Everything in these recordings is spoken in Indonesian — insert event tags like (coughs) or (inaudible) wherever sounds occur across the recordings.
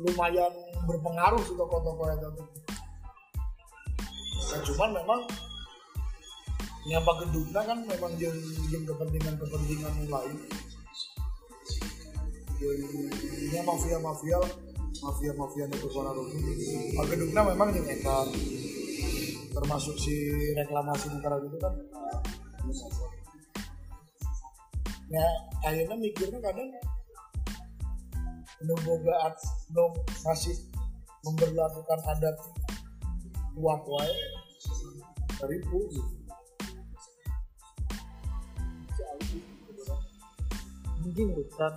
lumayan berpengaruh sih tokoh-tokoh yang itu nah, cuman memang nyapa gedungnya kan memang yang, yang kepentingan-kepentingan lain. Yang mafia-mafia mafia-mafia itu para Pak gedungnya memang yang eta termasuk si reklamasi negara gitu kan. Ya akhirnya mikirnya kadang boga no masih memperlakukan adat kuat wae. Ribu gitu mungkin bukan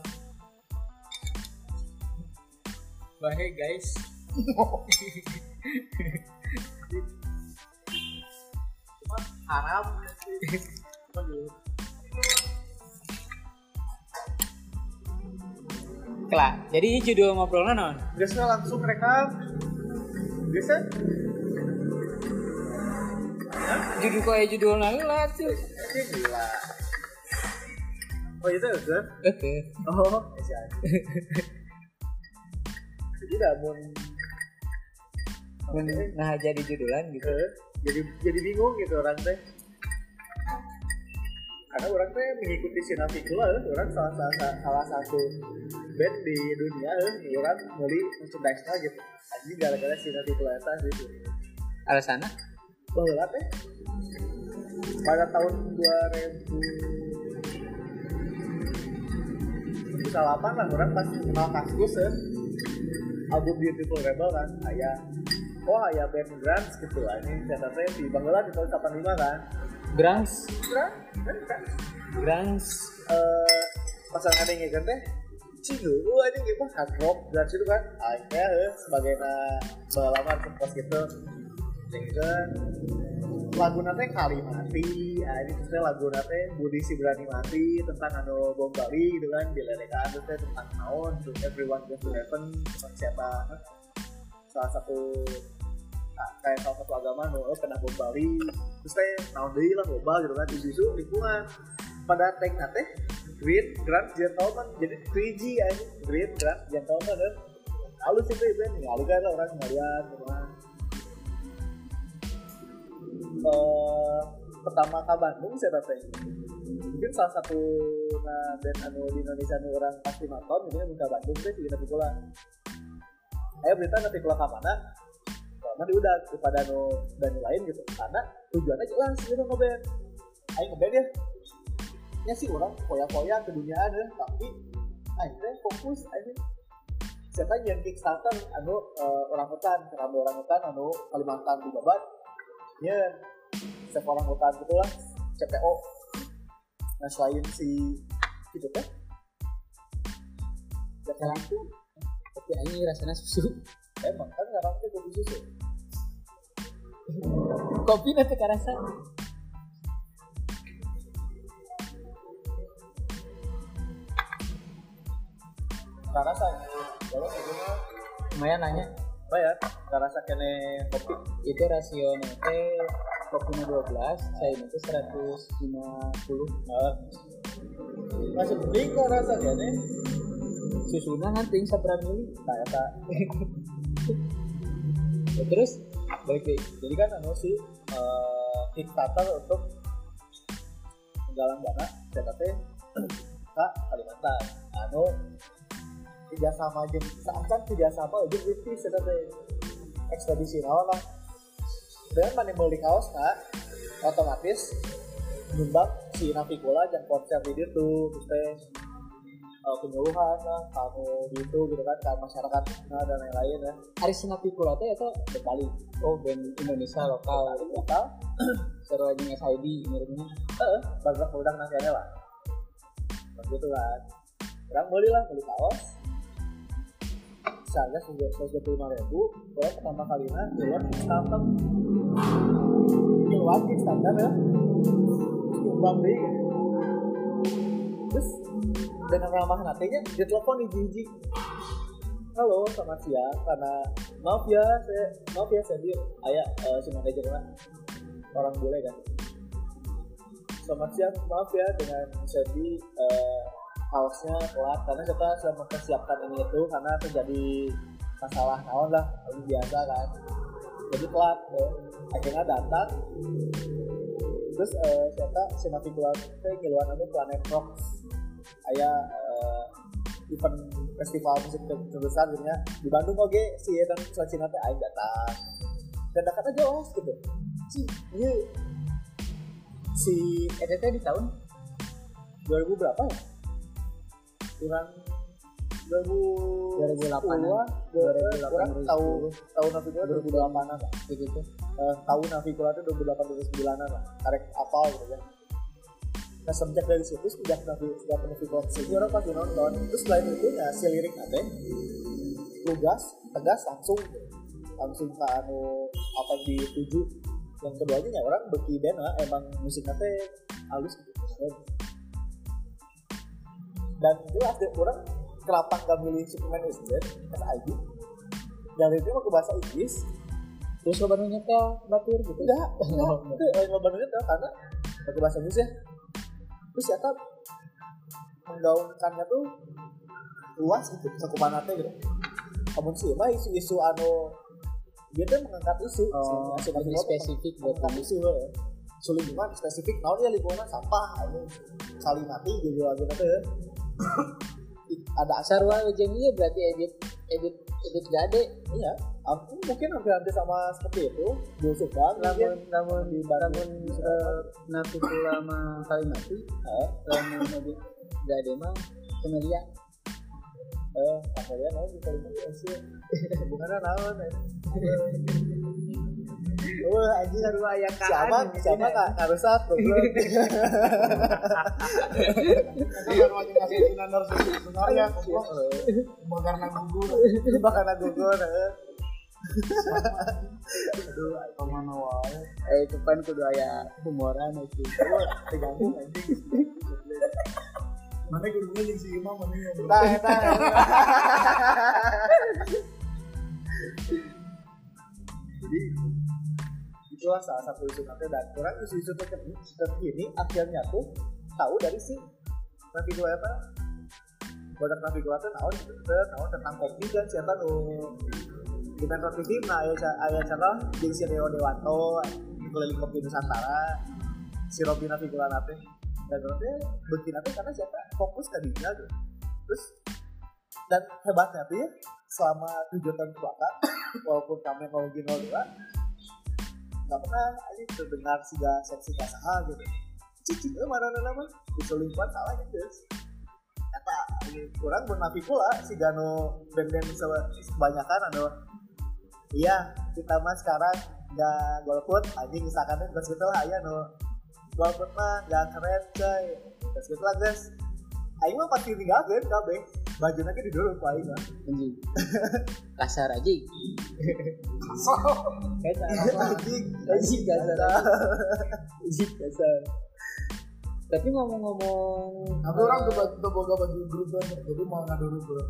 bahaya guys. (laughs) Cuma Kelak, jadi judul ngobrolnya non? Biasa langsung rekam. Biasa. Judul kayak judul nanti lah tuh. Gila. Oh itu kan? Oke. Oh, tidak mau Nah jadi judulan gitu. Jadi jadi bingung gitu orang teh karena orang teh mengikuti Sinavikula eh. orang salah, salah, salah satu band di dunia eh. orang beli merchandise gitu anjing gara-gara Sinavikula itu gitu Alasannya? bahwa teh pada tahun 2000 2008 lah orang pas kenal Kaskus ya album Beautiful Rebel kan kayak oh ya band Grants gitu lah ini catatnya di Bangla di tahun 85 kan Grangs. Grants kan kan Grangs. eh pasangan yang ngegan teh? Cilu, lu aja gitu hard rock dan situ kan? Akhirnya eh, sebagai na pengalaman kompos gitu. Kan lagu nate kali mati ah, ini terusnya lagu nate Budi si berani mati tentang anu bom Bali gitu kan? Terus teh tentang naon everyone goes to heaven tentang siapa salah satu ah, kayak salah satu agama nu oh, kena bom Bali terus teh naon deui lah boba gitu kan. Isu-isu lingkungan. Pada tag nate Green Grand Gentleman jadi 3G aja Green Grand Gentleman kan halus itu itu nih halus kan orang ngeliat gitu kan. Eh pertama ke Bandung saya tanya mungkin salah satu nah band anu di Indonesia anu orang pasti nonton mungkin buka Bandung sih tapi pula ayo berita nanti keluar ke dia udah kepada anu band lain gitu. Karena tujuannya jelas gitu ngeband. Ayo ngeband ya nya sih orang foya-foya ke dunia ada tapi akhirnya fokus akhirnya siapa yang Kickstarter anu eh, orang hutan keramai orang hutan anu Kalimantan di Babat. Ya setiap orang hutan gitulah CPO nah selain si itu teh ya kan itu Tapi ini rasanya susu. Emang kan ngarang teh kopi susu (laughs) Kopi nanti kerasa. nggak rasa kalau itu mah Lumayan nanya. apa ya nggak rasa kene kopi Itu rasio nanti kopinya 12, saya nanti 150. nah, masih mending kok rasa kene Susunya nanti seberapa mili. nah eta (laughs) Ya, terus balik deh. jadi kan anu sih eh, Kickstarter untuk menggalang dana CTT ke Kalimantan. Anu kerjasama jeung seakan kerjasama jeung British CTT ekspedisi naon lah. Dengan mana beli kaos nah otomatis nyumbang si Navikula dan konser di itu terus eh, penyuluhan lah kamu di itu gitu kan ke masyarakat nah, dan lain-lain ya. Aris Napikula teh itu Bali oh band Indonesia lokal. lokal. (clears throat) Seru aja SID miripnya. eh baru udang nasinya lah begitu kan orang beli lah beli kaos. Seharga seratus dua lima ribu kalau pertama kalinya keluar Kickstarter keluar Kickstarter ya. Nyumbang deh terus dengan ramah nantinya dia telepon di Gigi halo selamat siang karena maaf ya saya maaf ya saya ayah eh, si manajernya orang bule kan selamat siang maaf ya dengan Sandy uh, kaosnya telat karena kita sudah mempersiapkan ini itu karena terjadi masalah naon lah paling biasa kan jadi telat ya. akhirnya datang terus eh siapa si Navigula teh ngiluan anu Planet Rock aya eh, event festival musik ter- terbesar gitu ya. Di Bandung oke si eta Cina teh aing datang dan datang aja oh gitu. Si iya. Si ETT di tahun 2000 berapa ya? Kurang 2000 2008-an. 2008 kurang tahu tahu Navigula 2008 an kayak gitu. Eh, tahu Navigula itu 2008 2009 an lah karek apal gitu kan nah semenjak dari situ sejak Navi sejak Navigula sini orang pasti nonton terus selain itu ya si lirik nanti lugas tegas langsung langsung ke anu apa yang dituju. Yang keduanya ya orang beki band lah emang musik nanti halus gitu. Dan jelas deh orang kenapa nggak milih Superman is Dead SID dari itu ke bahasa Inggris. Terus lo baru nyetel batur gitu? Enggak enggak. Itu yang benernya tuh karena pakai bahasa Inggris ya terus ya kan menggaungkannya tuh luas gitu cakupan nanti gitu. Kamu sih mah isu-isu anu dia tuh mengangkat isu oh sebenarnya, lebih spesifik buat mengangkat isu ya. isu lingkungan spesifik nah ya lingkungan sampah ini saling mati gitu lagi nanti ya ada asar sarwa ujung iya berarti edit edit edit gade iya aku mungkin hampir-hampir sama seperti itu banget namun namun di namun eh, nafi ulama kalimati Eh, lamun edit gade mah kemelia eh apa ya (laughs) naon di kalimat sih hubungannya naon eh. (laughs) Wah, anjing sarwa yang siapa siapa kak karusat goblok Kan wajib ngasih sinar sebenarnya goblok. Cuma karena gugur. bakal gugur eh. Aduh, ke mana wae. eh kan kudu aya humoran itu terganggu anjing Mana gurunya jeung si Imam mana ya. bro? tah tah jadi itulah salah satu isu nanti dan orang isu-isu terkini, terkini akhirnya tuh tahu dari si nanti gue apa banyak nabi gue tuh tahu tahu tentang kopi dan siapa nu di Metro TV nah ayah ayah cara jadi si Rio Dewanto keliling kopi Nusantara. Si Robin nabi gue nate dan nanti begini nanti karena siapa? Fokus tadinya gitu. terus dan hebatnya tuh ya selama tujuh tahun belakang (coughs) walaupun kami teknologi 02 nggak pernah aja terdengar siga seksi kasaha gitu. Cici eh mana nama diselingkuhan salah gitu. Kata kurang bernafi pula si Gano band-band se- kebanyakan anu iya kita mah sekarang nggak golput anjing misalkan terus gitu lah ya no. Golput mah nggak keren coy. Terus gitu lah guys Aing mah pasti tinggalkan kabeh baju nanti didorong ku Aing mah. Anjing. (laughs) Kasar aja Kayaknya anjing. Anjing kasar. Anjing kasar tapi ngomong-ngomong Tapi orang tuh baju tuh boga baju grup band, jadi mau ngadu bro.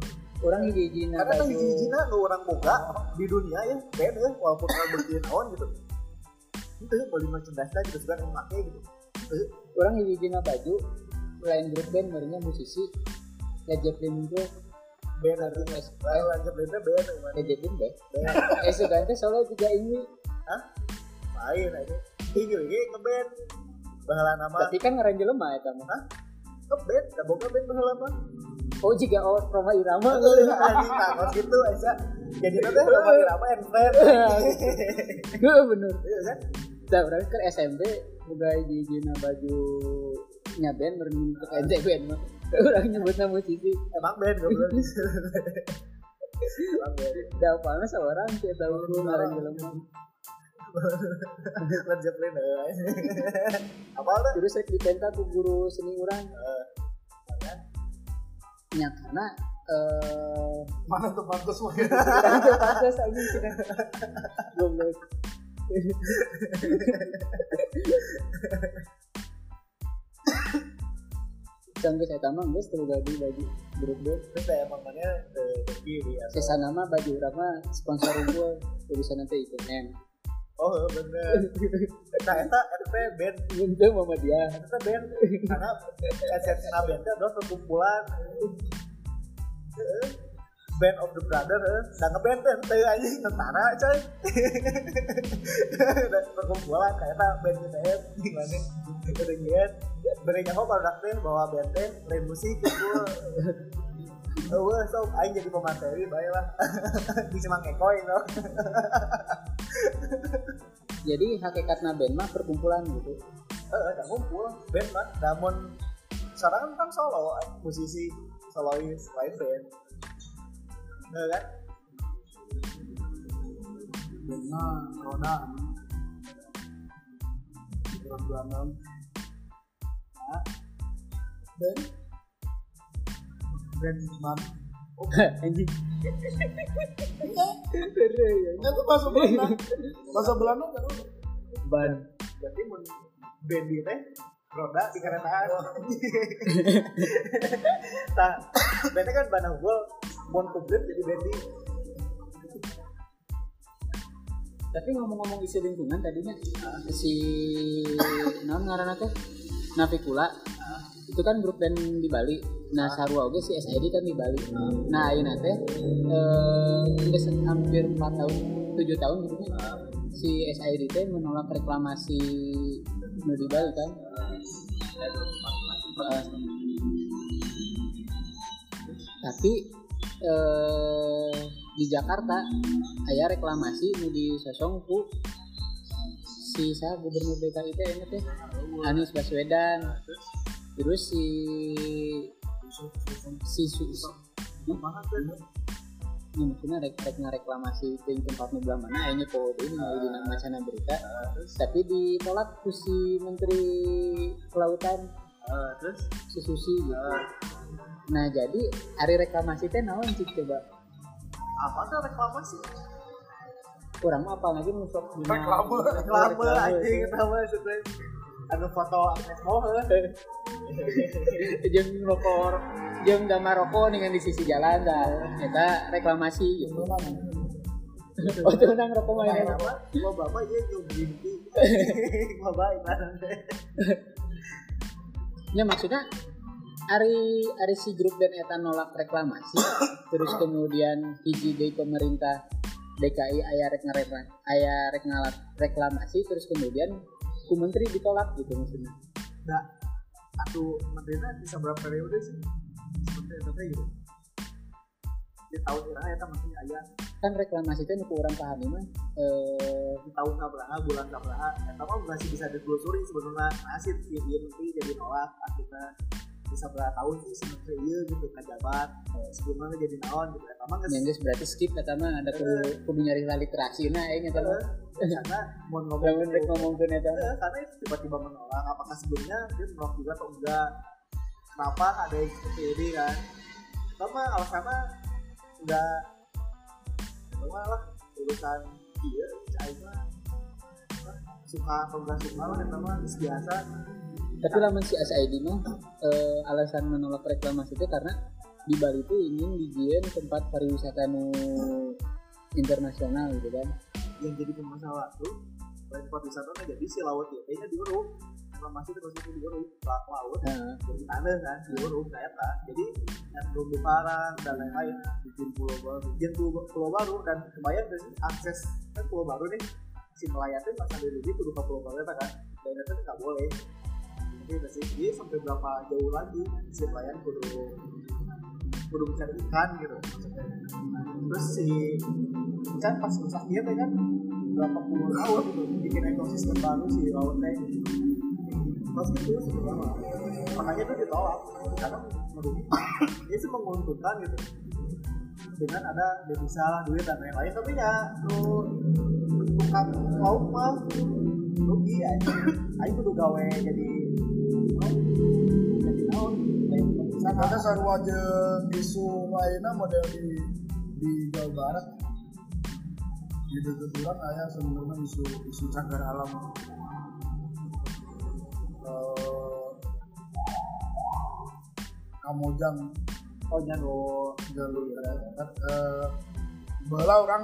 orang hiji-hiji na karena tuh baju hiji-hijina nu orang boga di dunia ya band ya walaupun orang berkian on gitu. Itu ya beli merchandise gitu sekarang yang make gitu. Orang hiji-hiji na baju selain grup band merenya musisi Led Zeppelin itu band nanti lalu lanjut band band gimana Led Zeppelin deh (laughs) eh itu solo tiga ini. Main aja. Tinggi lagi ngeband bahala nama. Tapi kan ngaran jelema eta mah ngeband gak boga band bahala mah oh jika oh Roma Irama. Anjing takut gitu aja jadi nanti Roma Irama and friend Heeh, bener. Iya kan? Nah, berarti kan SMP boga hiji-hiji na baju nya band meureun untuk ente band mah (laughs) orang nyebutna musisi emang band goblok (laughs) emang band da apalna seorang kita tahu ngaran jelema Led Zeppelin eh. (laughs) apa tuh terus saya dipenta ku guru seni urang nya karena eh Mana tuh bagus mah. (laughs) Bagus aja sih kan. Goblok. Sampai saya tambah guys terus baju baju grup band. terus saya emang mana ke kiri ya Sisa nama baju urama sponsor gue tulisan nanti itu M. oh bener. (laughs) Nah eta eta band. Itu mama dia. eta band karena esensi band itu adalah perkumpulan Heeh. band of the brother eh udah ngeband kan teu anjing tentara coy. (laughs) Udah perkumpulan kayak tak band BTS gimana? Udah ngian beri nyaho produk teh bawa band teh main musik kumpul Oh, wah, so, aing jadi pemateri, baiklah. Di (laughs) Cemang Ekoy, no. (laughs) jadi hakikatnya band mah perkumpulan gitu Eh, udah ngumpul, band mah. Namun, sekarang kan solo, musisi, solois, live band. Eh, kan? Roda Orang Belanda Dan Band man (laughs) anjing. Itu tuh bahasa Belanda Bahasa Belanda kan ban. Berarti mun band di teh roda di keretaan. (laughs) Tah, bandnya kan bana gua mon publik jadi band di tapi ngomong-ngomong isi lingkungan tadinya si non ngaranna teh Navikula itu kan grup band di Bali. Nah sarua oge si SID kan di Bali. Nah ayeuna teh eh hampir 4 tahun 7 tahun gitu si SID teh menolak reklamasi nu di Bali kan. Tapi eh di Jakarta aya reklamasi nu disosong ku si sa gubernur DKI teh Anies Baswedan terus si si su ini maksudnya rek rek reklamasi ting tempat nu belah mana ayeuna po ini mau di macana berita. Tapi ditolak ku si menteri kelautan. Eh, terus? Si Susi. Gitu nah jadi hari reklamasi teh naon cik coba? Apa tuh reklamasi? kurang apa lagi dina- Reklame. Reklame anjing nama maksudnya anu foto Agnes Mo (laughs) heuh. jeung rokok jeung gambar rokok dengan di sisi jalan dah eta reklamasi gitu (laughs) oh tuh nang rokok mah lo bapak iya jeung binti. Bapak ibaratnya. (laughs) ya maksudnya hari hari si grup dan eta nolak reklamasi (coughs) terus kemudian hiji deui pemerintah DKI aya rek ngarekla- aya rek reklamasi terus kemudian ku menteri ditolak gitu maksudnya. Nah, atuh menterinya bisa berapa periode sih? Seperti itu gitu. Di tahun kira ya maksudnya aya kan reklamasi itu nu ku urang pahami mah eh di tahun kabraha bulan kabraha eta mah masih bisa ditelusuri sebenarnya. Nasib si ieu menteri jadi nolak akhirnya bisa berapa tahun sih sebenarnya iya gitu kajabat sebelumnya jadi naon gitu eta mah geus berarti skip eta mah ada kudu kudu nyari literasi nah aing eta mah Eh, karena mau ngomong ngomongkeun eta mah. Eh, karena itu tiba-tiba menolak. Apakah sebelumnya dia menolak juga atau enggak? Kenapa ada yang seperti ini kan? Pertama alasannya enggak pertama lah urusan dia cai mah suka atau enggak suka lah pertama biasa tapi lamun si SID mah eh, alasan menolak reklamasi itu karena di Bali itu ingin dijieun tempat pariwisata nu internasional gitu kan. Yang jadi pemasalah tuh tempat wisata nah jadi si laut ya. Kayaknya diuruk reklamasi terus itu diuruk lak laut. Nah, jadi tanah kan diuruk kayak apa jadi yang belum parang dan lain-lain bikin pulau baru bikin pulau, pulau baru. Dan kebayang sih akses kan pulau baru nih? Si nelayan tuh pas ada di kudu ke pulau baru kan? Dan itu nggak boleh gak sih? Jadi sampai berapa jauh lagi si nelayan kudu kudu mencari ikan gitu. Terus si kan pas rusak dia teh kan berapa puluh tahun gitu bikin ekosistem baru si lautnya terus itu sebenarnya makanya itu ditolak. Karena merugi (coughs) dia sih menguntungkan gitu. Dengan ada devisa duit dan lain-lain. Tapi ya lu bentukan laut mah rugi aja (coughs) aja kudu gawe jadi Ada sarua jeung isu lainnya model di di Jawa Barat. Di dekat orang aya sebenarnya isu isu cagar alam. Eh, Kamojang. Oh. Nyano jalur kan eh, bala orang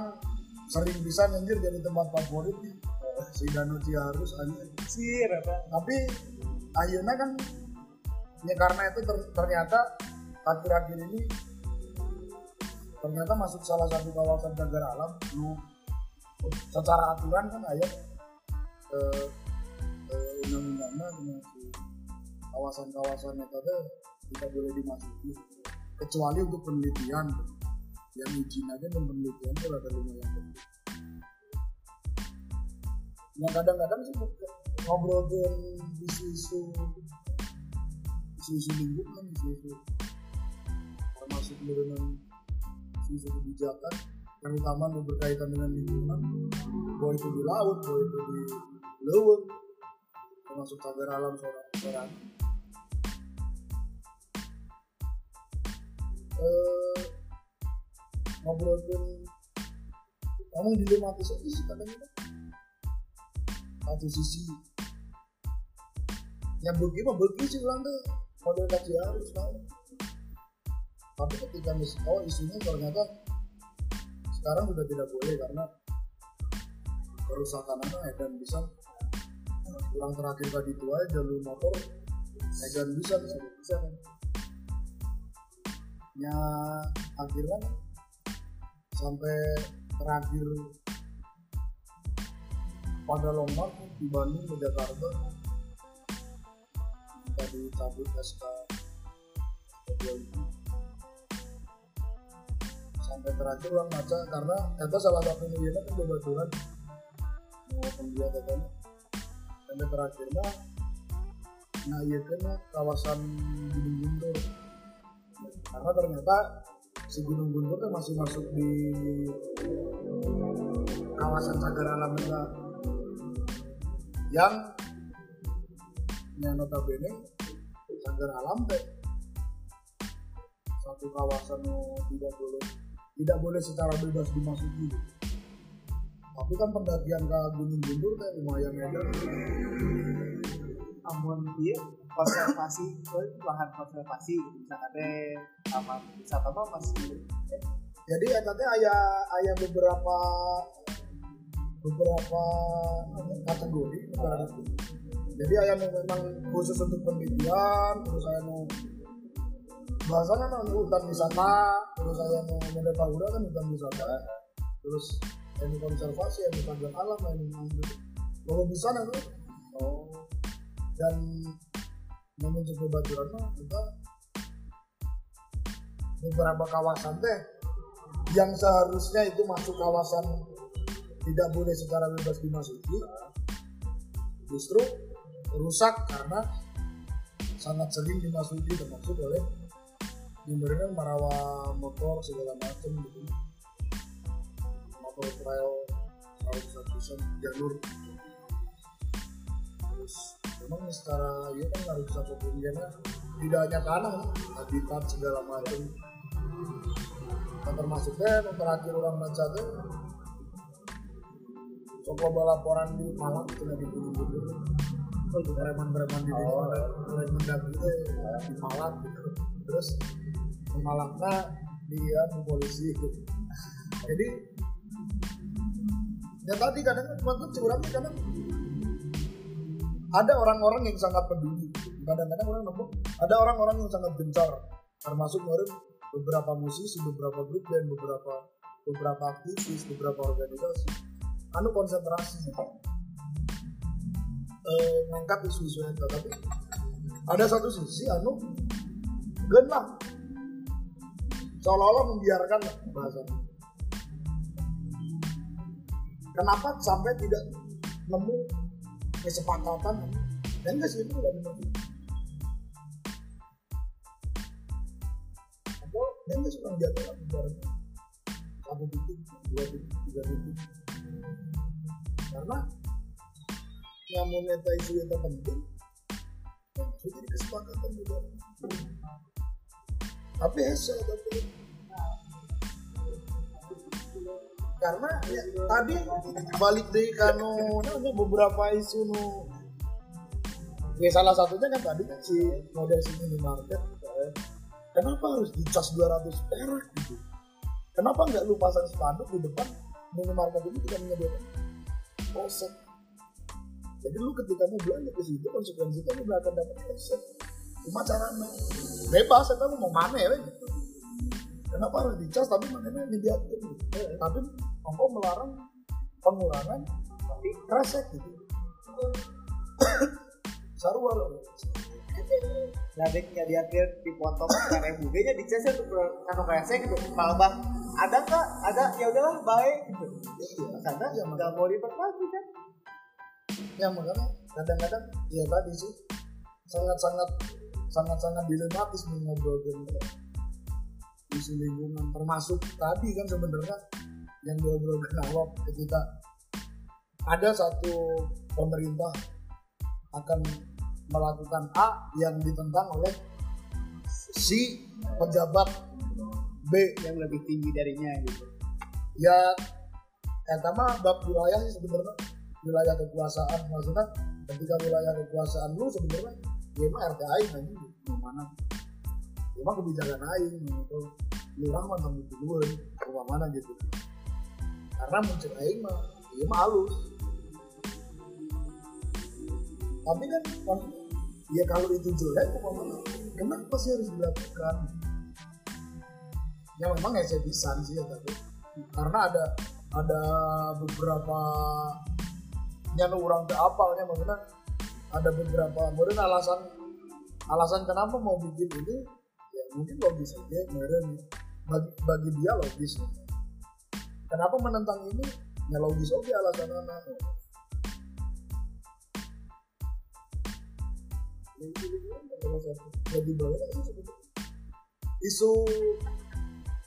sering bisa anjir jadi tempat favorit. Nih Eh, si Danau Ciarus anjir. Sih apa? Tapi ayeuna kan ya karena itu ter- ternyata akhir-akhir ini ternyata masuk salah satu kawasan cagar alam nu secara aturan kan ayat eh, eh, undang-undangnya dengan kawasan-kawasan itu teh tidak boleh dimasuki kecuali untuk penelitian. Yang izin aja dan penelitian itu ada lumayan penting. Yang kadang-kadang sih ngobrolin isu-isu isu-isu lingkungan isu-isu termasuk dengan isu-isu kebijakan yang utama yang berkaitan dengan lingkungan. Bahwa itu di laut bahwa itu di leweng termasuk cagar alam seorang seorang eh, ngobrolin ngomong dilematis aja sih kadang-kadang satu sisi yang begi mah begi sih orang tuh model kaji harus tahu tapi ketika mis oh isunya ternyata sekarang sudah tidak boleh karena kerusakan apa dan bisa kurang terakhir tadi itu jalur motor Edan bisa bisa bisa. Kan ya akhirnya sampai terakhir pada longmar di Bandung ke Jakarta kita dicabut SK sampai terakhir orang maca karena itu salah satu miliarnya kan kebetulan mau pembiayaan kan. Sampai terakhirnya nah iya kan kawasan Gunung Guntur. Karena ternyata si Gunung Guntur kan masih masuk di kawasan cagar alam juga. Yang yang notabene cagar alam teh. Satu kawasan yang tidak boleh tidak boleh secara bebas dimasuki. Tapi kan pendakian ke Gunung Guntur teh lumayan edan amun iya konservasi eh, lahan konservasi misalkan teh apa wisata mah masih eh, jadi eta teh aya aya beberapa beberapa apa, kategori itu jadi aya nu memang khusus untuk penelitian terus aya nu bahasanya nu hutan wisata terus aya nu model Paura kan hutan wisata. Terus yang konservasi yang cagar alam yang kalau bisa nanti. Oh. Dan yang mencoba baturan kita beberapa kawasan teh yang seharusnya itu masuk kawasan tidak boleh secara bebas dimasuki. Justru rusak karena sangat sering dimasuki termasuk oleh memberikan marawa motor segala macam gitu. Motor trail satu jalur. Terus memang secara ya kan harus bisa pembeliannya tidak hanya tanah habitat segala macam dan termasuknya yang terakhir orang baca tuh coba laporan di Malang itu di Gunung Gunung untuk preman-preman di Oh. preman mendaki itu di Malang gitu. Terus di Malangnya dia di polisi gitu. Jadi ya tadi kadang waktu curang kadang ada orang-orang yang sangat peduli. Kadang-kadang orang nemu ada orang-orang yang sangat gencar. Termasuk kemarin beberapa musisi beberapa grup dan beberapa beberapa aktivis beberapa organisasi. Anu konsentrasi eh, ngangkat isu-isu itu tapi ada satu sisi anu gen lah. Seolah-olah membiarkan bahasanya kenapa sampai tidak nemu kesepakatan? Dan nggak sih itu tidak dimengerti atau dan nggak suka jatuh lah bareng satu titik dua titik tiga titik. Karena yang moneta isu yang terpenting ya, itu jadi kesepakatan juga. Tapi hese tapi karena ya, tadi balik dari kano namanya beberapa isu nu. Ya salah satunya kan tadi kan si model si minimarket eh, kenapa harus dicas 200 perak gitu? Kenapa nggak lu pasang spanduk di depan minimarket ini tidak menyediakan? Polsek jadi lu ketika mau belanja ke situ konsekuensinya lu nggak akan dapat polsek cuma caranya bebas atau lu mau mana ya gitu. Kenapa harus dicas tapi makanya nyediakin gitu. tapi ongko melarang pengurangan tapi kresek gitu. Sarua loh Nadek ya dia dia dipotong karena budenya di untuk kantong kresek gitu malah bang ada kak ada? Ya udahlah baik gitu iya karena iya, nggak mau diperpanjang kan ya makanya kadang-kadang ya tadi sih sangat-sangat sangat-sangat dilematis mengobrolkan isu lingkungan termasuk tadi kan sebenarnya yang diobrolkan awal ketika ada satu pemerintah akan melakukan A yang ditentang oleh si pejabat B yang lebih tinggi darinya gitu. Ya eh sama bab wilayah sih sebenarnya wilayah kekuasaan maksudnya ketika wilayah kekuasaan lu sebenarnya ya emang RT aing nanti di mana? Emang kebijakan aing gitu. Lurah mah tanggung duluan rumah mana gitu. Karena muncul aing mah ya mah halus. Tapi kan maksudnya, ya kalau itu jelek umpamanya kenapa sih harus dilakukan? Ya memang ya saya bisa sih ya tapi karena ada ada beberapa nyanu orang ke apalnya maksudnya ada beberapa kemudian alasan alasan kenapa mau bikin ini ya mungkin logis aja meren bagi, bagi dia logis. Kenapa menentang ini? Ya logis oke alasan anak jadi isu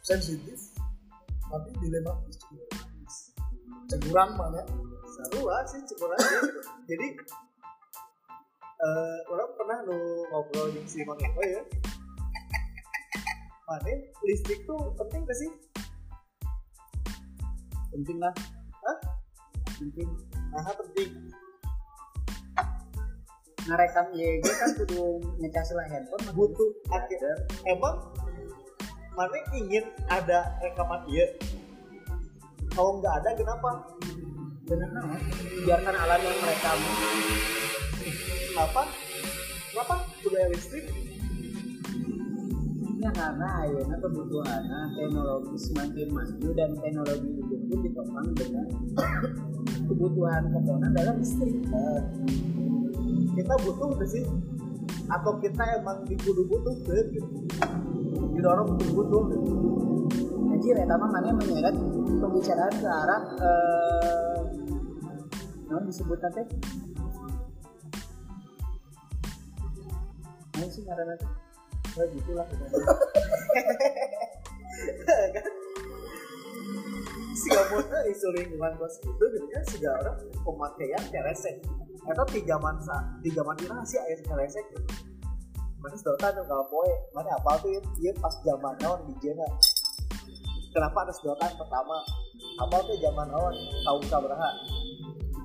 sensitif tapi dilematis cekurang mana seru sih cukup aja jadi eh orang pernah lu ngobrol di si Mang Eko ya? Mana listrik tuh penting gak sih? Penting lah. Hah? penting. Nah penting. Ngerekam YG kan kudu ngecas lah handphone butuh akhir emang mana ingin ada rekaman iya kalau nggak ada kenapa bener nama biarkan alam yang merekam apa? Kenapa budaya listrik? Ya karena ayeuna kebutuhan teknologi semakin maju dan teknologi itu pun ditopang dengan (coughs) kebutuhan komponen dalam listrik. Kita butuh gak sih? Atau kita emang dikudu butuh tuh gitu didorong untuk butuh gitu. Anjir, eta mah mana menyeret? Pembicaraan ke arah eh non disebut teh Nah, sih ngaranna teh. Ya gitulah (laughs) si gamutnya isu lingkungan bos itu gitu kan si orang pemakaian keresek atau tiga mansa tiga mati sih air keresek gitu mana sedotan tuh kalau poe mana apa tuh iya pas zaman naon di jena. Kenapa ada sedotan pertama? Apa tuh zaman naon? Tahun sabaraha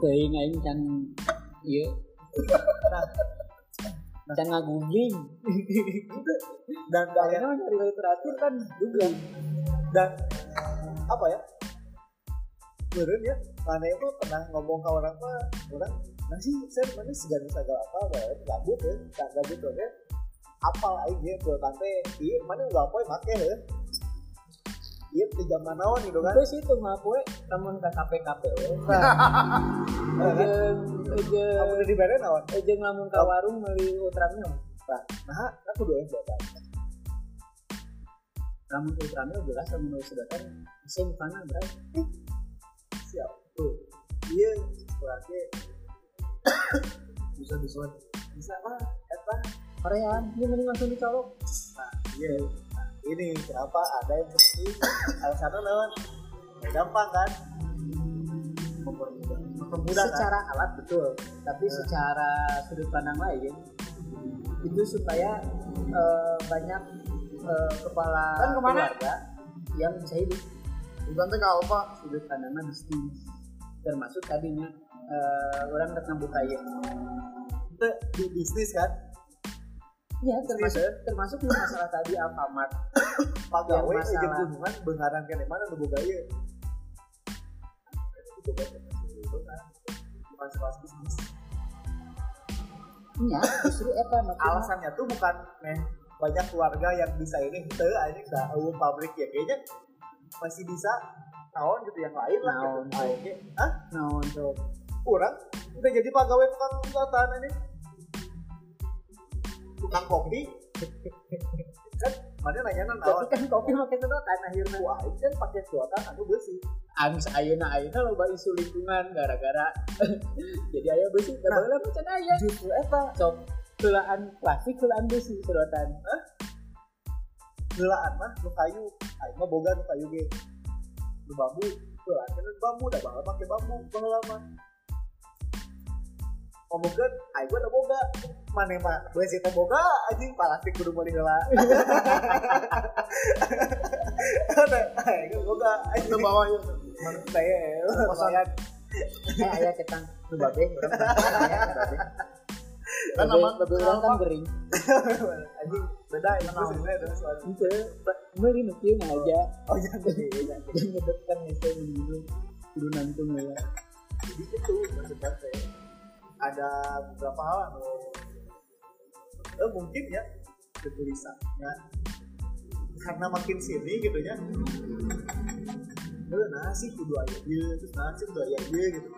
teuing aing can nah can ngagoogling. (laughs) dan dan Akhirnya nyari literatur kan juga. dan apa ya Meren ya mana itu pernah ngomong ke orang mah orang nah sih saya mana segan segala apa ya gabut ya gabut ya apal aja tuh tante iya mana nggak apa ya make ya iya di zaman naon gitu kan. Terus itu mah poe lamun ka KPKP we. Nah, Jeung kamu udah dibere naon jeung lamun ka warung meuli ultramilk. nah nah aku doa yang buat Lamun ultramilk jelas lamun nu sedotan bisa mukana berat. siap. Tuh. Iya sebenarnya bisa disuat bisa lah eta Korean, dia mending langsung dicolok. Nah, iya. Ini kenapa ada yang seperti? Alasannya naon? Ya, gampang kan? Mempermudah. Mempermudah kan? secara alat betul, tapi secara sudut pandang lain itu supaya eh, banyak eh, kepala Kan ke mana? keluarga yang bisa hidup bukan teh kalau apa sudut pandangnya bisnis termasuk tadinya eh, orang rek buka ya Itu di bisnis kan? Iya termasuk termasuk yang masalah tadi Alfamart (coughs) Pagawe Yang masalah. gunungan beungaran kene mana boga ieu. Itu kan itu kan bukan sekelas bisnis. Iya justru eta Alasannya tuh bukan meh banyak keluarga yang bisa ini te ini dah eueuh pabrik ya kayaknya masih bisa tahun gitu yang lain lah Naon, gitu. Aing ge, Hah? Nah untuk kurang udah jadi pegawai tukang selatan ini tukang kopi. Kan mana nanya tapi naon? kan kopi makin sedotan akhirnya wah ini kan pakai sedotan anu bersih Amis ayeuna ayeuna loba isu lingkungan gara-gara. (laughs) Jadi aya besi da Nah. baheula macan aya. justru eta. Sok keulaan plastik keulaan besi sedotan. Gelaan mah nu kayu. Aing mah boga nu kayu ge. Nu bambu gelaan kan bambu da baheula pakai bambu mah ngomongkeun aing mah da boga. Mana mah besi teh boga? Anjing plastik kudu meuli heula ada mah boga Itu bawah ya. mana saya lumayan eh aya ketang babe urang Kan aman, babe urang kan gering anjing beda itu sebenarnya dengan suara itu nu kieu aja. Oh jangan gede dan ngedekkan itu minum kudu nantung ya. Jadi itu ada beberapa hal anu eh, mungkin ya ketulisannya. Karena makin sini gitu ya. (laughs) Eh nasi kudu aya ieu terus nasi kudu aya ieu gitu.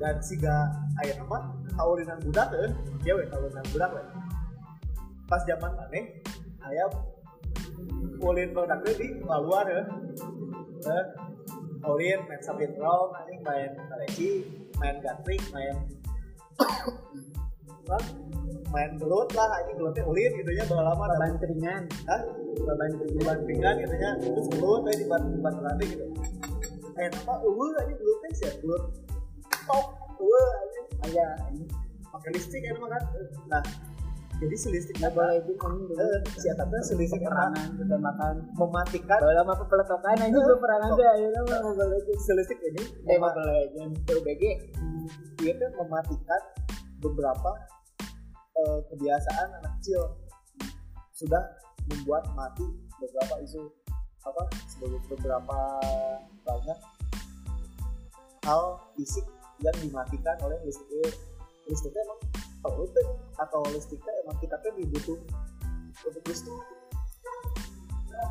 Dan siga aya nama kaurinan budak eh dia we kaurinan budak we pas zaman maneh aya ulin badak teh di luar ya eh ulin main sapin roll anjing main kaleci main gatring main main gelut lah anjing gelutnya ulin gitu ya bawa lama baban teringan Hah? baban teringan dibandingkan gitu ya. Terus gelut aja di ban ban nanti gitu. Eh apa eueuh anjing gelutnya sih ya gelut. Top eueuh anjing aya ini. Pakai listrik mah kan? Nah jadi si listrik nggak boleh itu anjing dulu eh si atapnya si listrik apa perangan kita makan. mematikan. Kalau lama peletokan aja gue perangan deh ayo nama mobile legend si listrik ini eh mobile legend PUBG dia tuh mematikan beberapa eh, kebiasaan anak kecil. Sudah membuat mati beberapa isu apa sebagai beberapa banyak hal fisik yang dimatikan oleh listrik. Listriknya emang perlu tuh atau listriknya emang kita kan dibutuh untuk listrik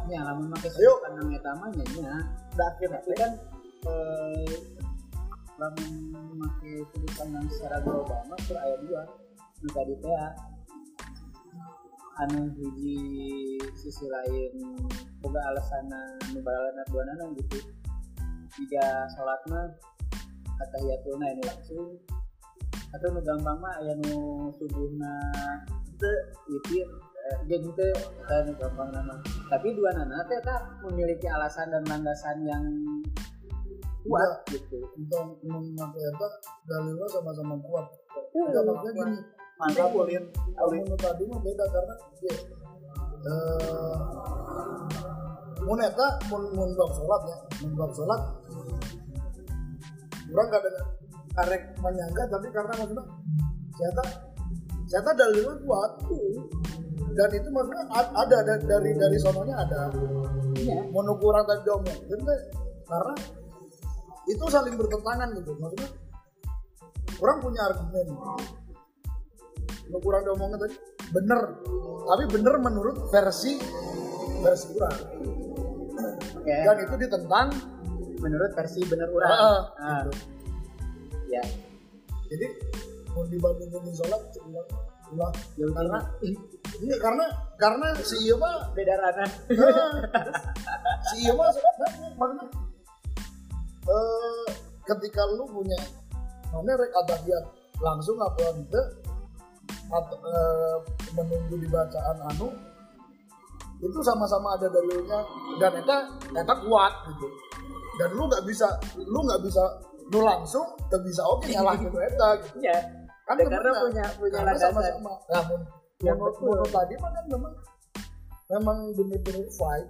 ya lama pakai Ayo. karena metamanya ya. Akhirnya tapi kan eh, lama memakai sudut pandang secara global mah tur aya dua. Nu tadi teh ya, anu hiji sisi lain boga alasan nu balana duanana gitu. Jika sholat mah atahiyatulna ini langsung atau nu gampang mah aya nu subuhna teu witir eh, jeung teu eta nu gampang nama. Tapi dua nana teh tak memiliki alasan dan landasan yang kuat gitu. Untuk memakai itu dalilnya sama-sama kuat. Iya, Enggak maksudnya gini, mantap ulin. menurut tadi mah beda karena ya, eh, mun eta mun mun sholat ya, mun bab sholat orang gak ada karek menyangka tapi karena maksudnya ternyata ternyata dalilnya kuat dan itu maksudnya ada da- dari dari sononya ada. Iya. Mau kurang tadi teh karena itu saling bertentangan gitu. Maksudnya orang punya argumen. Kurang diomongin tadi bener. Tapi bener menurut versi versi orang. Oke. Dan itu ditentang menurut versi bener urang Heeh, Ah, gitu. Ya jadi mau dibandingin di sholat ulah ulah Ya, karena ini karena karena si iya mah beda ranah. Nah, si iya mah makanya. Eh ketika lu punya mana rek atahiyat langsung apa ente atau eh, menunggu di bacaan anu itu sama-sama ada dalilnya. Dan eta eta kuat gitu. Dan lu nggak bisa lu nggak bisa lu langsung nggak bisa oke nyalah gitu eta gitu. Ya kan Ya, karena punya punya Karena landasan. Sama-sama nah mun Ya, menurut menurut tadi mah kan memang memang bener-bener fight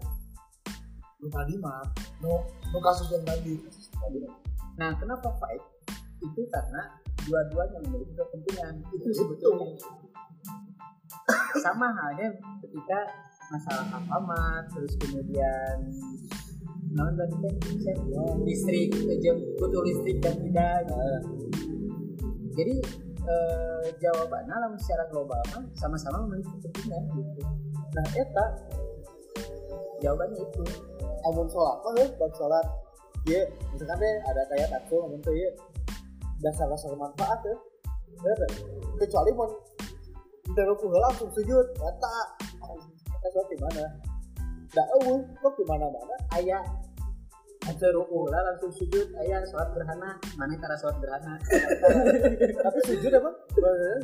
lu tadi mah no no kasus yang tadi. Nah kenapa fight itu karena dua-duanya memiliki kepentingan. Itu Itu sebetulnya. sama halnya ketika masalah alfamart terus kemudian non tadi kan bisa listrik jam butuh listrik dan tidak. Jadi eh, jawabannya lamun secara global mah sama-sama memiliki kepentingan gitu. Nah eta jawabannya itu. Amun sholat mah heuh bab sholat. Ieu misalkan deh ada kayak nafsu amun teu ieu dasar dasar manfaat tuh kecuali mun teu ruku heula langsung sujud eta. Eta sholat di mana? Da eueuh kok di mana-mana. Ayah Aja ruku lah langsung sujud. Ayah sholat gerhana. Mana cara sholat gerhana? (laughs) Tapi sujud apa?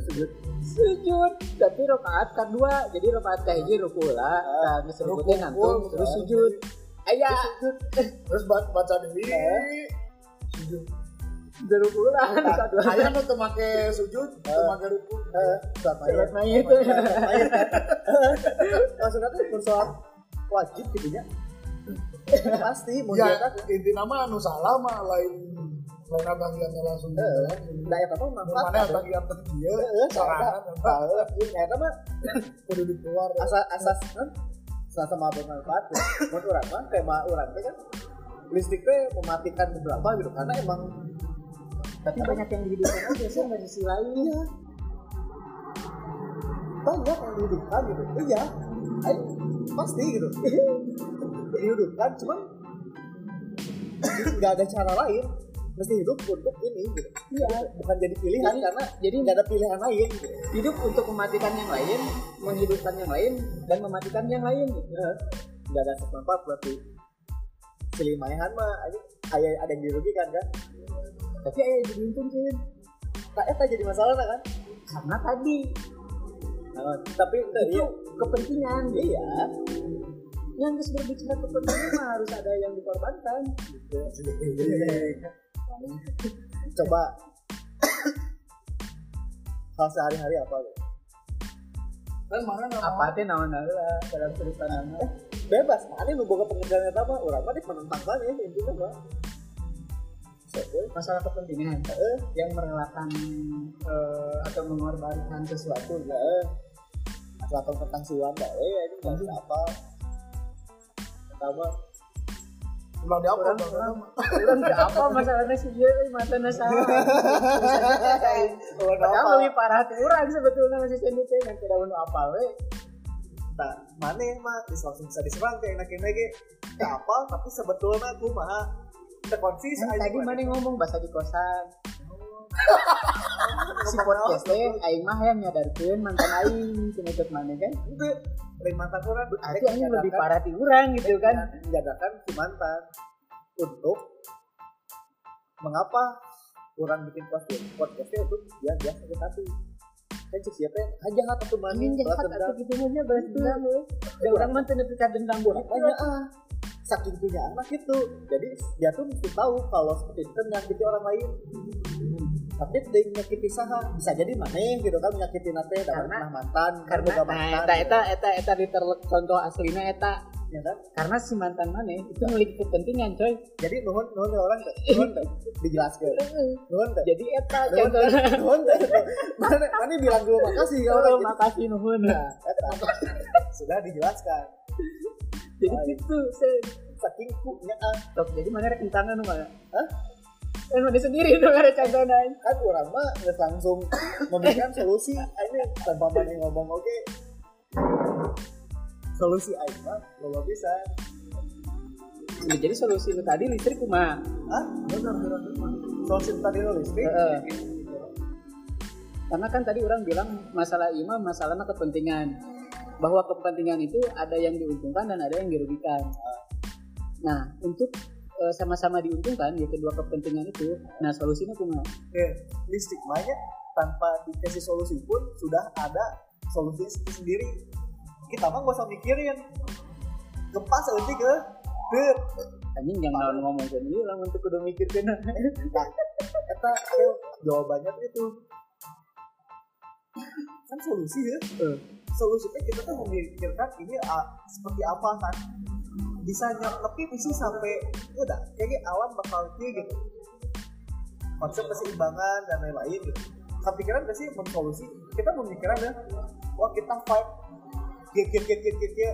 Sujud. Sujud. Tapi rokaat kedua jadi rokaat kahiji ruku lah nah teh ngantung terus sujud. Ayah terus baca baca deui sujud. Udah ruku lah kedua aya nu make sujud teu make ruku. Eh sholat sholat mayat. Mayit (laughs) maksudnya tuh bersolat wajib gitu ya (laughs) pasti mau ya ya. inti nama anu salah mah lain lain bagiannya langsung nah eta mah manfaat. Mana bagian terdia sarangan Heeh, iya, eta mah (laughs) kudu dikeluar. Asas asas kan sama bermanfaat ya. Menurut orang mah tema orang teh kan listrik teh mematikan beberapa gitu karena emang tapi banyak yang dihidupkan aja nggak di sisi lain. Iya. Banyak yang dihidupkan gitu. Iya. Pasti gitu (laughs) dihidupkan cuman nggak ada cara lain. Mesti hidup untuk ini gitu. Iya. Bukan jadi pilihan Jadi- karena jadi nggak ada pilihan lain gitu. hidup untuk mematikan yang lain menghidupkan yang lain dan mematikan yang lain gitu. Ya, nggak ada manfaat berarti selimayan mah aja ada ada yang dirugikan kan? Tapi ayah jadi untung sih tak eta jadi masalah kan? Karena tadi. Nah, tapi itu itu iya. kepentingan. Iya yang harus berbicara kepentingan mah harus ada yang dikorbankan. Coba. Hal sehari-hari apa lo kan mana nama apa teh naon lah dalam pandang eh bebas mana lu boga pengerjaan eta mah urang mah menentang kan ya intinya mah masalah kepentingan. Eh yang merelakan eh, atau mengorbankan sesuatu ya eh atau tentang siwan dah eh ini apa pertama ulang di apa Orang- Bang? orang- orang nggak apa masalahnya sih? Dia matanya salah. (laughs) Padahal lebih parah tuh orang sebetulnya masih sendiri. Yang tidak mau apa we? Nah mana yang mah langsung bisa diserang kayak enak enak apa tapi sebetulnya aku mah terkonsis tadi mana ngomong? Bahasa di kosan si podcast teh aing mah yang nyadarkeun mantan aing cenah mana kan? Itu lain mantan orang. Berarti aing lebih parah ti urang gitu kan? menjadakan si mantan untuk mengapa orang bikin podcast podcastnya untuk dia dia sakit hati kan cek siapa yang aja nggak maning anjing jahat atau gitu balas dendam we da urang mah teu nepi ka dendam buat banyak ah. Saking punya anak itu. Jadi dia tuh mesti tahu kalau seperti itu menyakiti orang lain tapi dia menyakiti saha bisa jadi maneh gitu kan menyakiti nate Karena- pernah mantan karena boga nah, mantan. Eta gitu. eta eta eta diterlek contoh aslina eta. Ya kan? Karena si mantan mana itu memiliki kepentingan coy. Jadi nuhun nuhun orang nuhun dijelaskan. Nuhun jadi eta contohnya. (laughs) Nuhun mana mana bilang dulu makasih kalau oh, orang makasih nuhun. Nah, eta. sudah dijelaskan. Jadi gitu saya saking kunya ah. Tok, jadi mana rek tangan mana Hah? Kan mana sendiri dong ada contohnya kan orang mah nggak langsung memberikan solusi. Ini tanpa mana ngomong oke. Solusi aing mah belum bisa. Nah, jadi solusi lu tadi listrik kumaha ah benar benar solusi tadi lo listrik? Heeh. karena kan tadi orang bilang masalah imam masalahnya kepentingan. Bahwa kepentingan itu ada yang diuntungkan dan ada yang dirugikan. Nah untuk sama-sama diuntungkan ya kedua kepentingan itu. Nah solusinya kumaha Oke, listrik banyak tanpa dikasih solusi pun sudah ada solusi sendiri. Kita mah gak usah mikirin. Gempa seetik ke Beuh. anjing jangan ngomong sendiri lah untuk kudu mikir kena Nah, eta ayo jawabannya tuh itu? Kan solusi ya. Solusinya kita tuh memikirkan ini ah, seperti apa kan bisa nyepi bisa sampai ya udah kayaknya alam bakal kayak gitu. Konsep keseimbangan dan lain-lain gitu. Kepikiran gak sih mensolusi? Kita memikirkan ya wah kita fight. Kia kia kia kia kia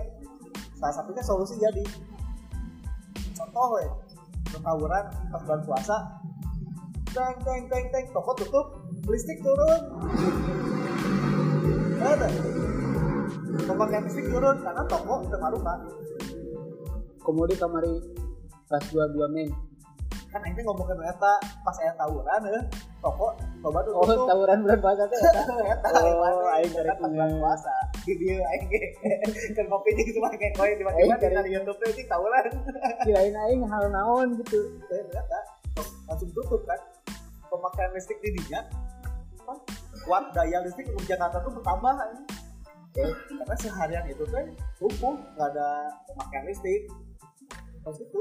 salah satunya solusi jadi. Contoh ya tawuran pas bulan puasa. Teng teng teng teng. Toko tutup listrik turun. Ada. Pemakaian listrik turun karena toko udah maruka komodi kamari pas dua dua mei kan ini ngomongin eta pas saya tawuran ya toko coba tuh oh tawuran bulan puasa teh (laughs) eta Oh, aing cari bulan puasa. (laughs) Di dia aing kan kopi jeung cuma kayak koin tiba-tiba dari YouTube anjing tawuran. (laughs) Kirain aing hal naon gitu. Saya ternyata langsung tutup kan. Pemakaian listrik di dia watt daya listrik untuk Jakarta tuh bertambah anjing. karena seharian itu kan lumpuh nggak ada pemakaian listrik pas itu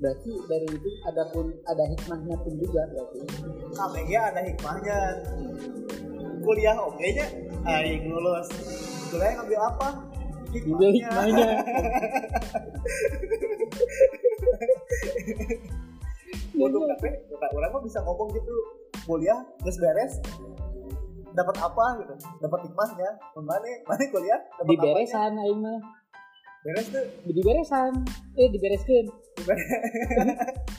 berarti dari itu ada pun ada hikmahnya pun juga berarti. KPG ada hikmahnya. Kuliah oke nya aing lulus. Kuliah ngambil apa? Juga hikmahnya. (laughs) Untuk kata orang mah bisa ngomong gitu. Kuliah geus beres. Dapat apa gitu? Dapat hikmahnya. Mana mana kuliah? Dapat di beresan aing mah beres tuh. Di beresan eh dibereskeun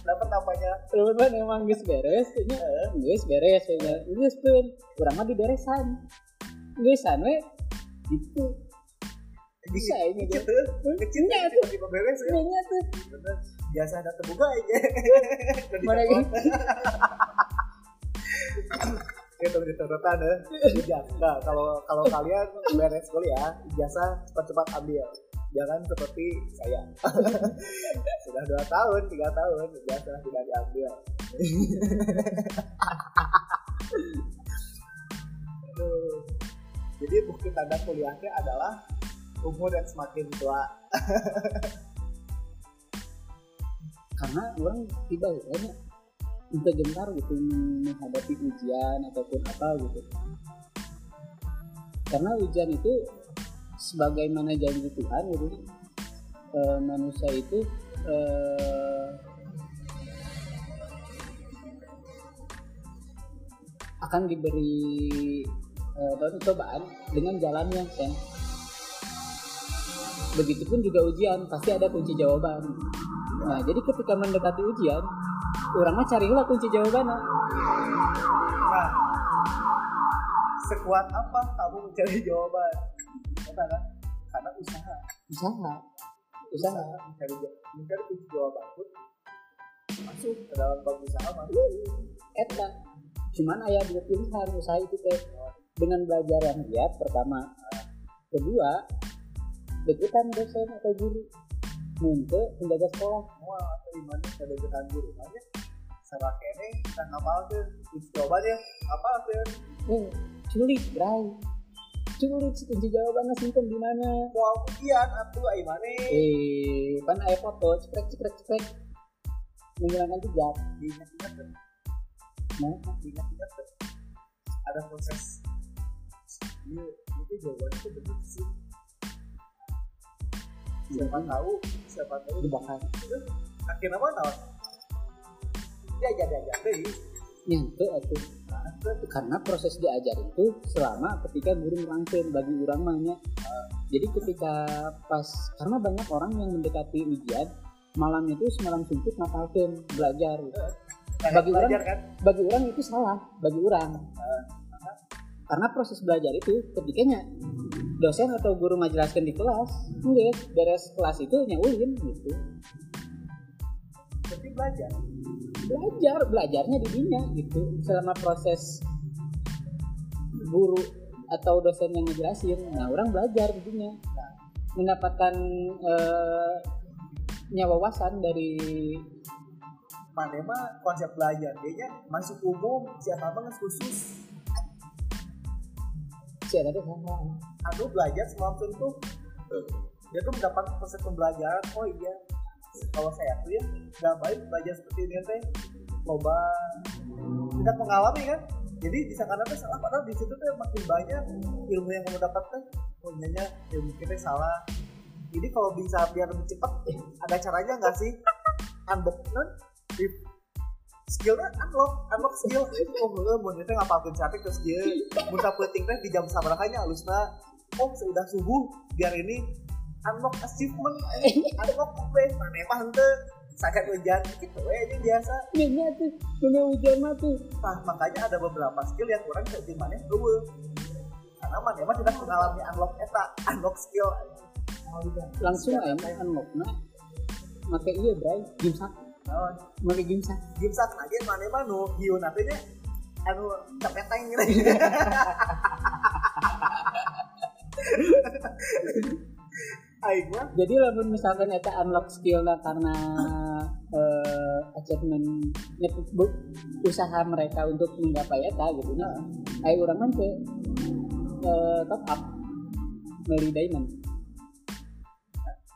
dapat apanya teman emang geus beres nya geus beres nya geus pun urang mah di beresan geusan we gitu. Bisa ini gitu tuh. Kecil Nya tuh. tiba-tiba beres ya nya tuh. Biasa ada terbuka aja. Mana gitu? itu di catatan ya. Ijazah nah, kalau kalau kalian beres kuliah ijazah cepat-cepat ambil jangan seperti saya. (laughs) Sudah dua tahun tiga tahun ijazah tidak diambil. (laughs) Jadi bukti tanda kuliahnya adalah umur yang semakin tua. (laughs) Karena orang tiba ya untuk gentar gitu menghadapi ujian ataupun apa gitu. Karena ujian itu sebagaimana janji Tuhan gitu eh, manusia itu eh, akan diberi eh, apa, cobaan dengan jalannya kan begitupun juga ujian pasti ada kunci jawaban. Nah jadi ketika mendekati ujian orang mah cari lah kunci jawabannya Nah, sekuat apa kamu mencari jawaban? Kan? Karena usaha, usaha usaha mencari mencari kunci jawaban pun masuk ke dalam bab usaha masuk. eta cuman ayah dua pilihan usaha itu teh dengan belajar yang giat pertama kedua deketan dosen atau guru untuk menjaga sekolah Wah, atau gimana ada deketan guru banyak. Sama kene kita ngapal tuh kunci jawabannya apa tuh? eh culik bray culik si kunci jawabannya simpen di mana? Mau ujian atuh ai mana? eh kan ayah foto cekrek cekrek cekrek. Menghilangkan jejak. Diingat-ingat nah diingat-ingat. Ada proses. Iya, itu jawabannya tuh bener sih. Siapa tahu, siapa tahu. Dibakar. Akhirnya apa tahu ya jadi aja deh nyante atuh karena proses diajar itu selama ketika guru merangkin bagi orang mahnya jadi ketika pas karena banyak orang yang mendekati ujian malam itu semalam suntuk ngapalkeun belajar. Gitu. Bagi orang- kan? bagi orang itu salah bagi orang. Karena proses belajar itu ketikanya dosen atau guru menjelaskan di kelas enggak beres kelas itu nyaulin gitu. Berarti belajar belajar belajarnya di dinya gitu. Selama proses guru atau dosen yang ngejelasin nah orang belajar di dinya mendapatkan eh, nyawawasan dari mana mah konsep belajar kayaknya masuk umum siapa nges khusus. Si ada tuh sama aduh belajar semalam suntuk dia tuh mendapat proses pembelajaran oh iya kalau saya tuh ya nggak baik belajar seperti ini teh. Coba. Tidak mengalami kan? Jadi disangka teh salah padahal di situ tuh makin banyak ilmu yang kamu dapat teh. Oh nyanya ilmu kita salah. Jadi kalau bisa biar lebih cepat eh, ada caranya nggak sih? Unbox non di skillnya unlock. Unlock skill. Oh heeh mun teh ngapalkeun sate terus dia mun sapenting teh di jam sabarahanya alusna oh sudah subuh. Biar ini unlock achievement eh, unlock apa mana mah henteu sangat hujan gitu we ini biasa Ini tuh, dunia hujan mah tuh. nah makanya ada beberapa skill yang kurang jadi mana dulu karena mana mah tidak mengalami unlock eta unlock skill Langsung aja unlock nah. Make iya, Bray. Gimsak. oh, Make gimsak. game sak aja mana mah nu hiu nantinya anu cepeteng gitu Aing (laughs) Jadi lamun misalkan eta unlock skill lah karena eh, achievement bu- usaha mereka untuk menggapai eta gitu nya. Ayo urang mah eh, top up beli diamond.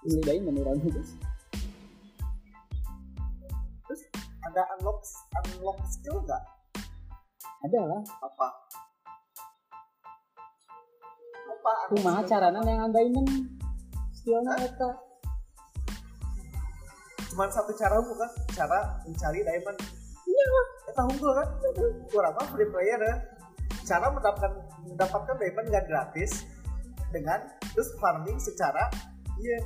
Beli diamond urang gitu. terus ada unlock unlock skill nggak Ada lah. apa apa Kumaha carana yang diamond skillnya eta. cuman satu cara bukan cara mencari diamond Iya. kita unggul kan kurang mah free player ya cara mendapatkan mendapatkan diamond nggak gratis dengan terus farming secara iya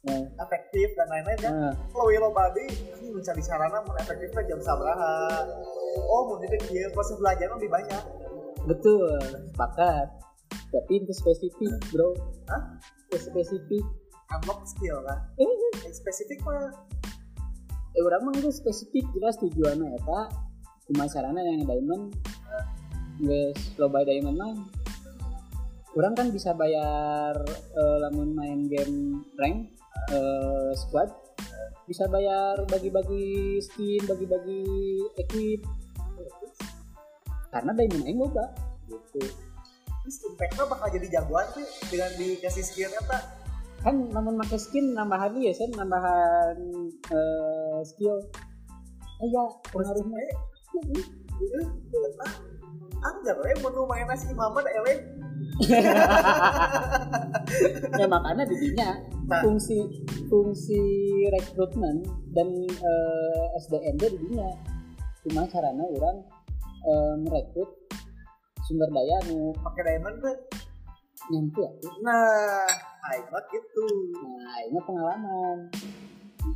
Nah, efektif dan lain-lain kan nah, kalau yellow body ini mencari sarana mau efektifnya jam sabaraha oh mau ini dia proses belajar lebih banyak betul, sepakat. Tapi itu spesifik, Bro. Hah? Itu spesifik. Unlock skill kan? Eh, yang spesifik mah eh orang mah itu spesifik jelas tujuannya eta cuma carana yang diamond. Guys loba diamond mah orang kan bisa bayar eh, lamun main game rank eh, squad. Bisa bayar bagi-bagi skin bagi-bagi equip. Karena diamond aing loba gitu. Terus impactnya bakal jadi jagoan sih dengan dikasih skill eta kan namun pakai skin nambahan ya sen nambahan eh, skill eh ya pengaruhnya eh anggar we menu main nasi imamah da eleh ya makanya didinya Nah. fungsi fungsi rekrutmen dan eh, SDM dia didinya cuma caranya orang eh, merekrut sumber daya nu pakai diamond tuh nyampe ya nah mah gitu. Nah ini pengalaman.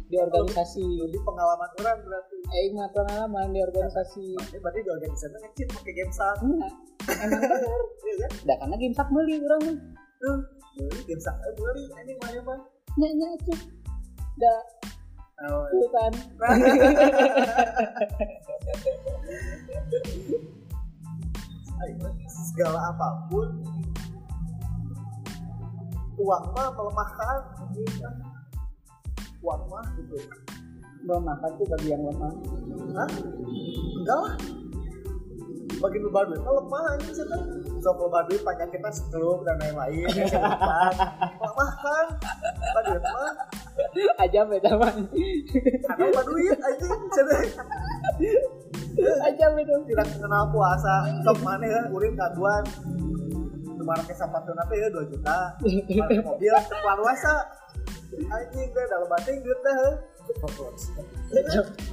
Di organisasi. Jadi pengalaman orang berarti. Eh ini pengalaman di organisasi. Ini berarti di organisasi ngecit pakai game sak. Nah, emang bener. Iya kan? Dah karena game sak beli orang mah. Tuh beli game sak eh beli. Ini mana mah nyanyi aja dah oh, (laughs) aing mah segala apa pun uang mah melemahkan gitu. uang mah gitu belum makan tuh bagi yang lemah Hah? Enggak lah. Bagi lu duit, kalau lemah ini siapa? Sok lo duit panjang kita stroke dan lain-lain. ya, saya lupa. Lemah kan? Duit mah. aja beda mah Karena lo duit aja. Saya aja beda tidak mengenal puasa. Sok mana? Urin kaguan. Sampah tuh nanti ya 2 juta. Mobil keluar puasa. Anjing gue dalam batin duit dah.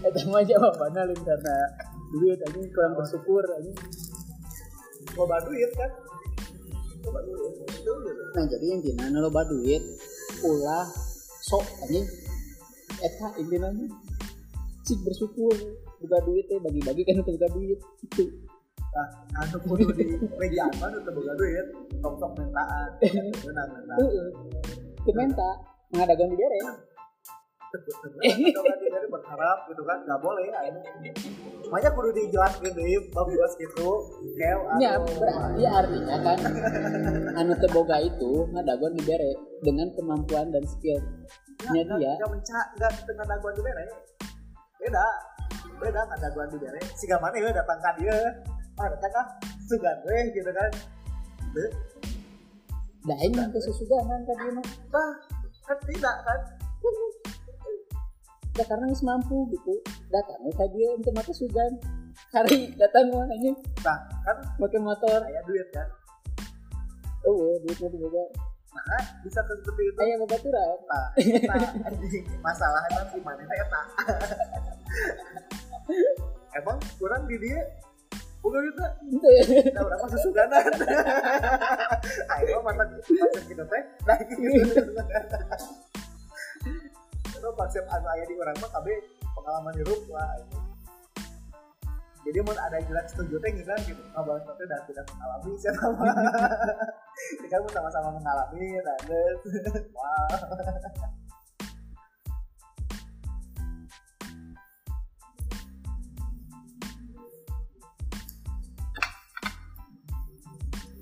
Eta mah jawabannya lain karena duit anjing kurang bersyukur anjing. Loba duit kan? Loba duit. Itu. Nah jadi intinya loba duit ulah sok anjing. Eta intinya mah cik bersyukur buka duit teh bagi-bagi kan untuk buka duit itu. Nah, anu kudu di boga duit, sok-sok mentaan. Menang menang. Heeh. Teu menta ngadagan di dere. dari berharap gitu kan nggak boleh ya. makanya kudu dijelaskan deh jelas gitu Ya, anu berarti artinya kan anu teu boga itu ngadagon di dere dengan kemampuan dan skill nya dia. nggak mencak nggak tengah daguan di bere beda beda nggak daguan di bere si mana ya datang kan dia ah datang kah sugan weh gitu kan Beuh. Da aing mah teu sesugahan ka dieu mah. nah kan tidak kan Da (laughs) karena geus mampu gitu. Datang ka dia untuk mata sugan. Hari datang mah anjing nah kan pakai motor. kayak duit kan Oh, duitnya diboga. nah bisa ke seperti itu Aya babaturan. nah, nah anjing masalahnya di mana saya tak (laughs) emang kurang di dia bukan itu Henteu. nah udah masuk suganan ayo mata macam kita teh nah gitu itu konsep anu aya di orang mah kabeh pengalaman hidup lah jadi mau ada jelas setuju teh gitu kan gitu ngabalas nanti dan tidak mengalami sih sama kita pun sama-sama mengalami dan wow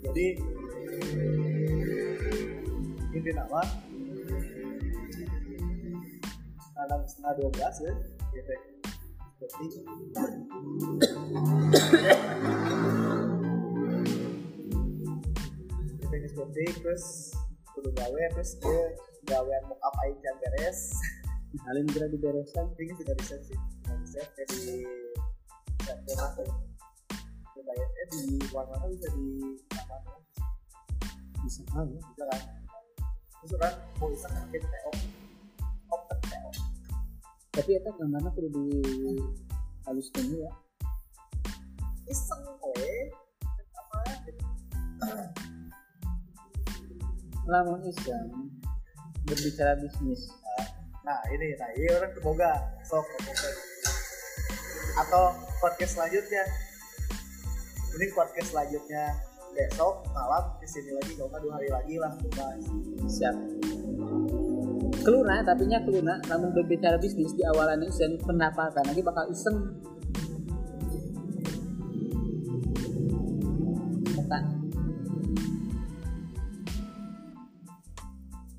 jadi inti nama. Enam setengah dua belas ya. Gitu kita ini seperti terus kudu gawe terus dia gawean mock up aing can beres. Alin kira diberesan. ini sudah di set sih. Set jadi set ke dibayarnya di warna bisa di apa Bisa tahu. bisa kan? Terus kan? Mau kan kita TO open TO Tapi eta gambarnya perlu di halus dulu ya. iseng we apa Lamun iseng berbicara bisnis. nah ini nah ini orang kemoga sok atau podcast selanjutnya ini podcast selanjutnya besok malam di sini lagi kalau dua hari lagi lah bahas Siap. Keluna, tapi nya keluna, namun berbicara bisnis di awalan iseng pendapatan lagi bakal iseng.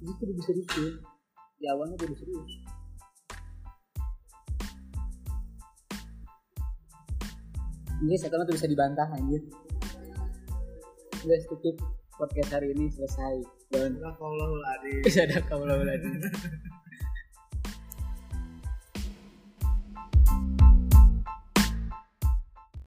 Ini kudu bisa serius. Di awalnya kudu serius. Ini sekarang tuh bisa dibantah anjir. Guys, tutup podcast hari ini selesai. Dan Nah, kalau (laughs) ada bisa ada kaulah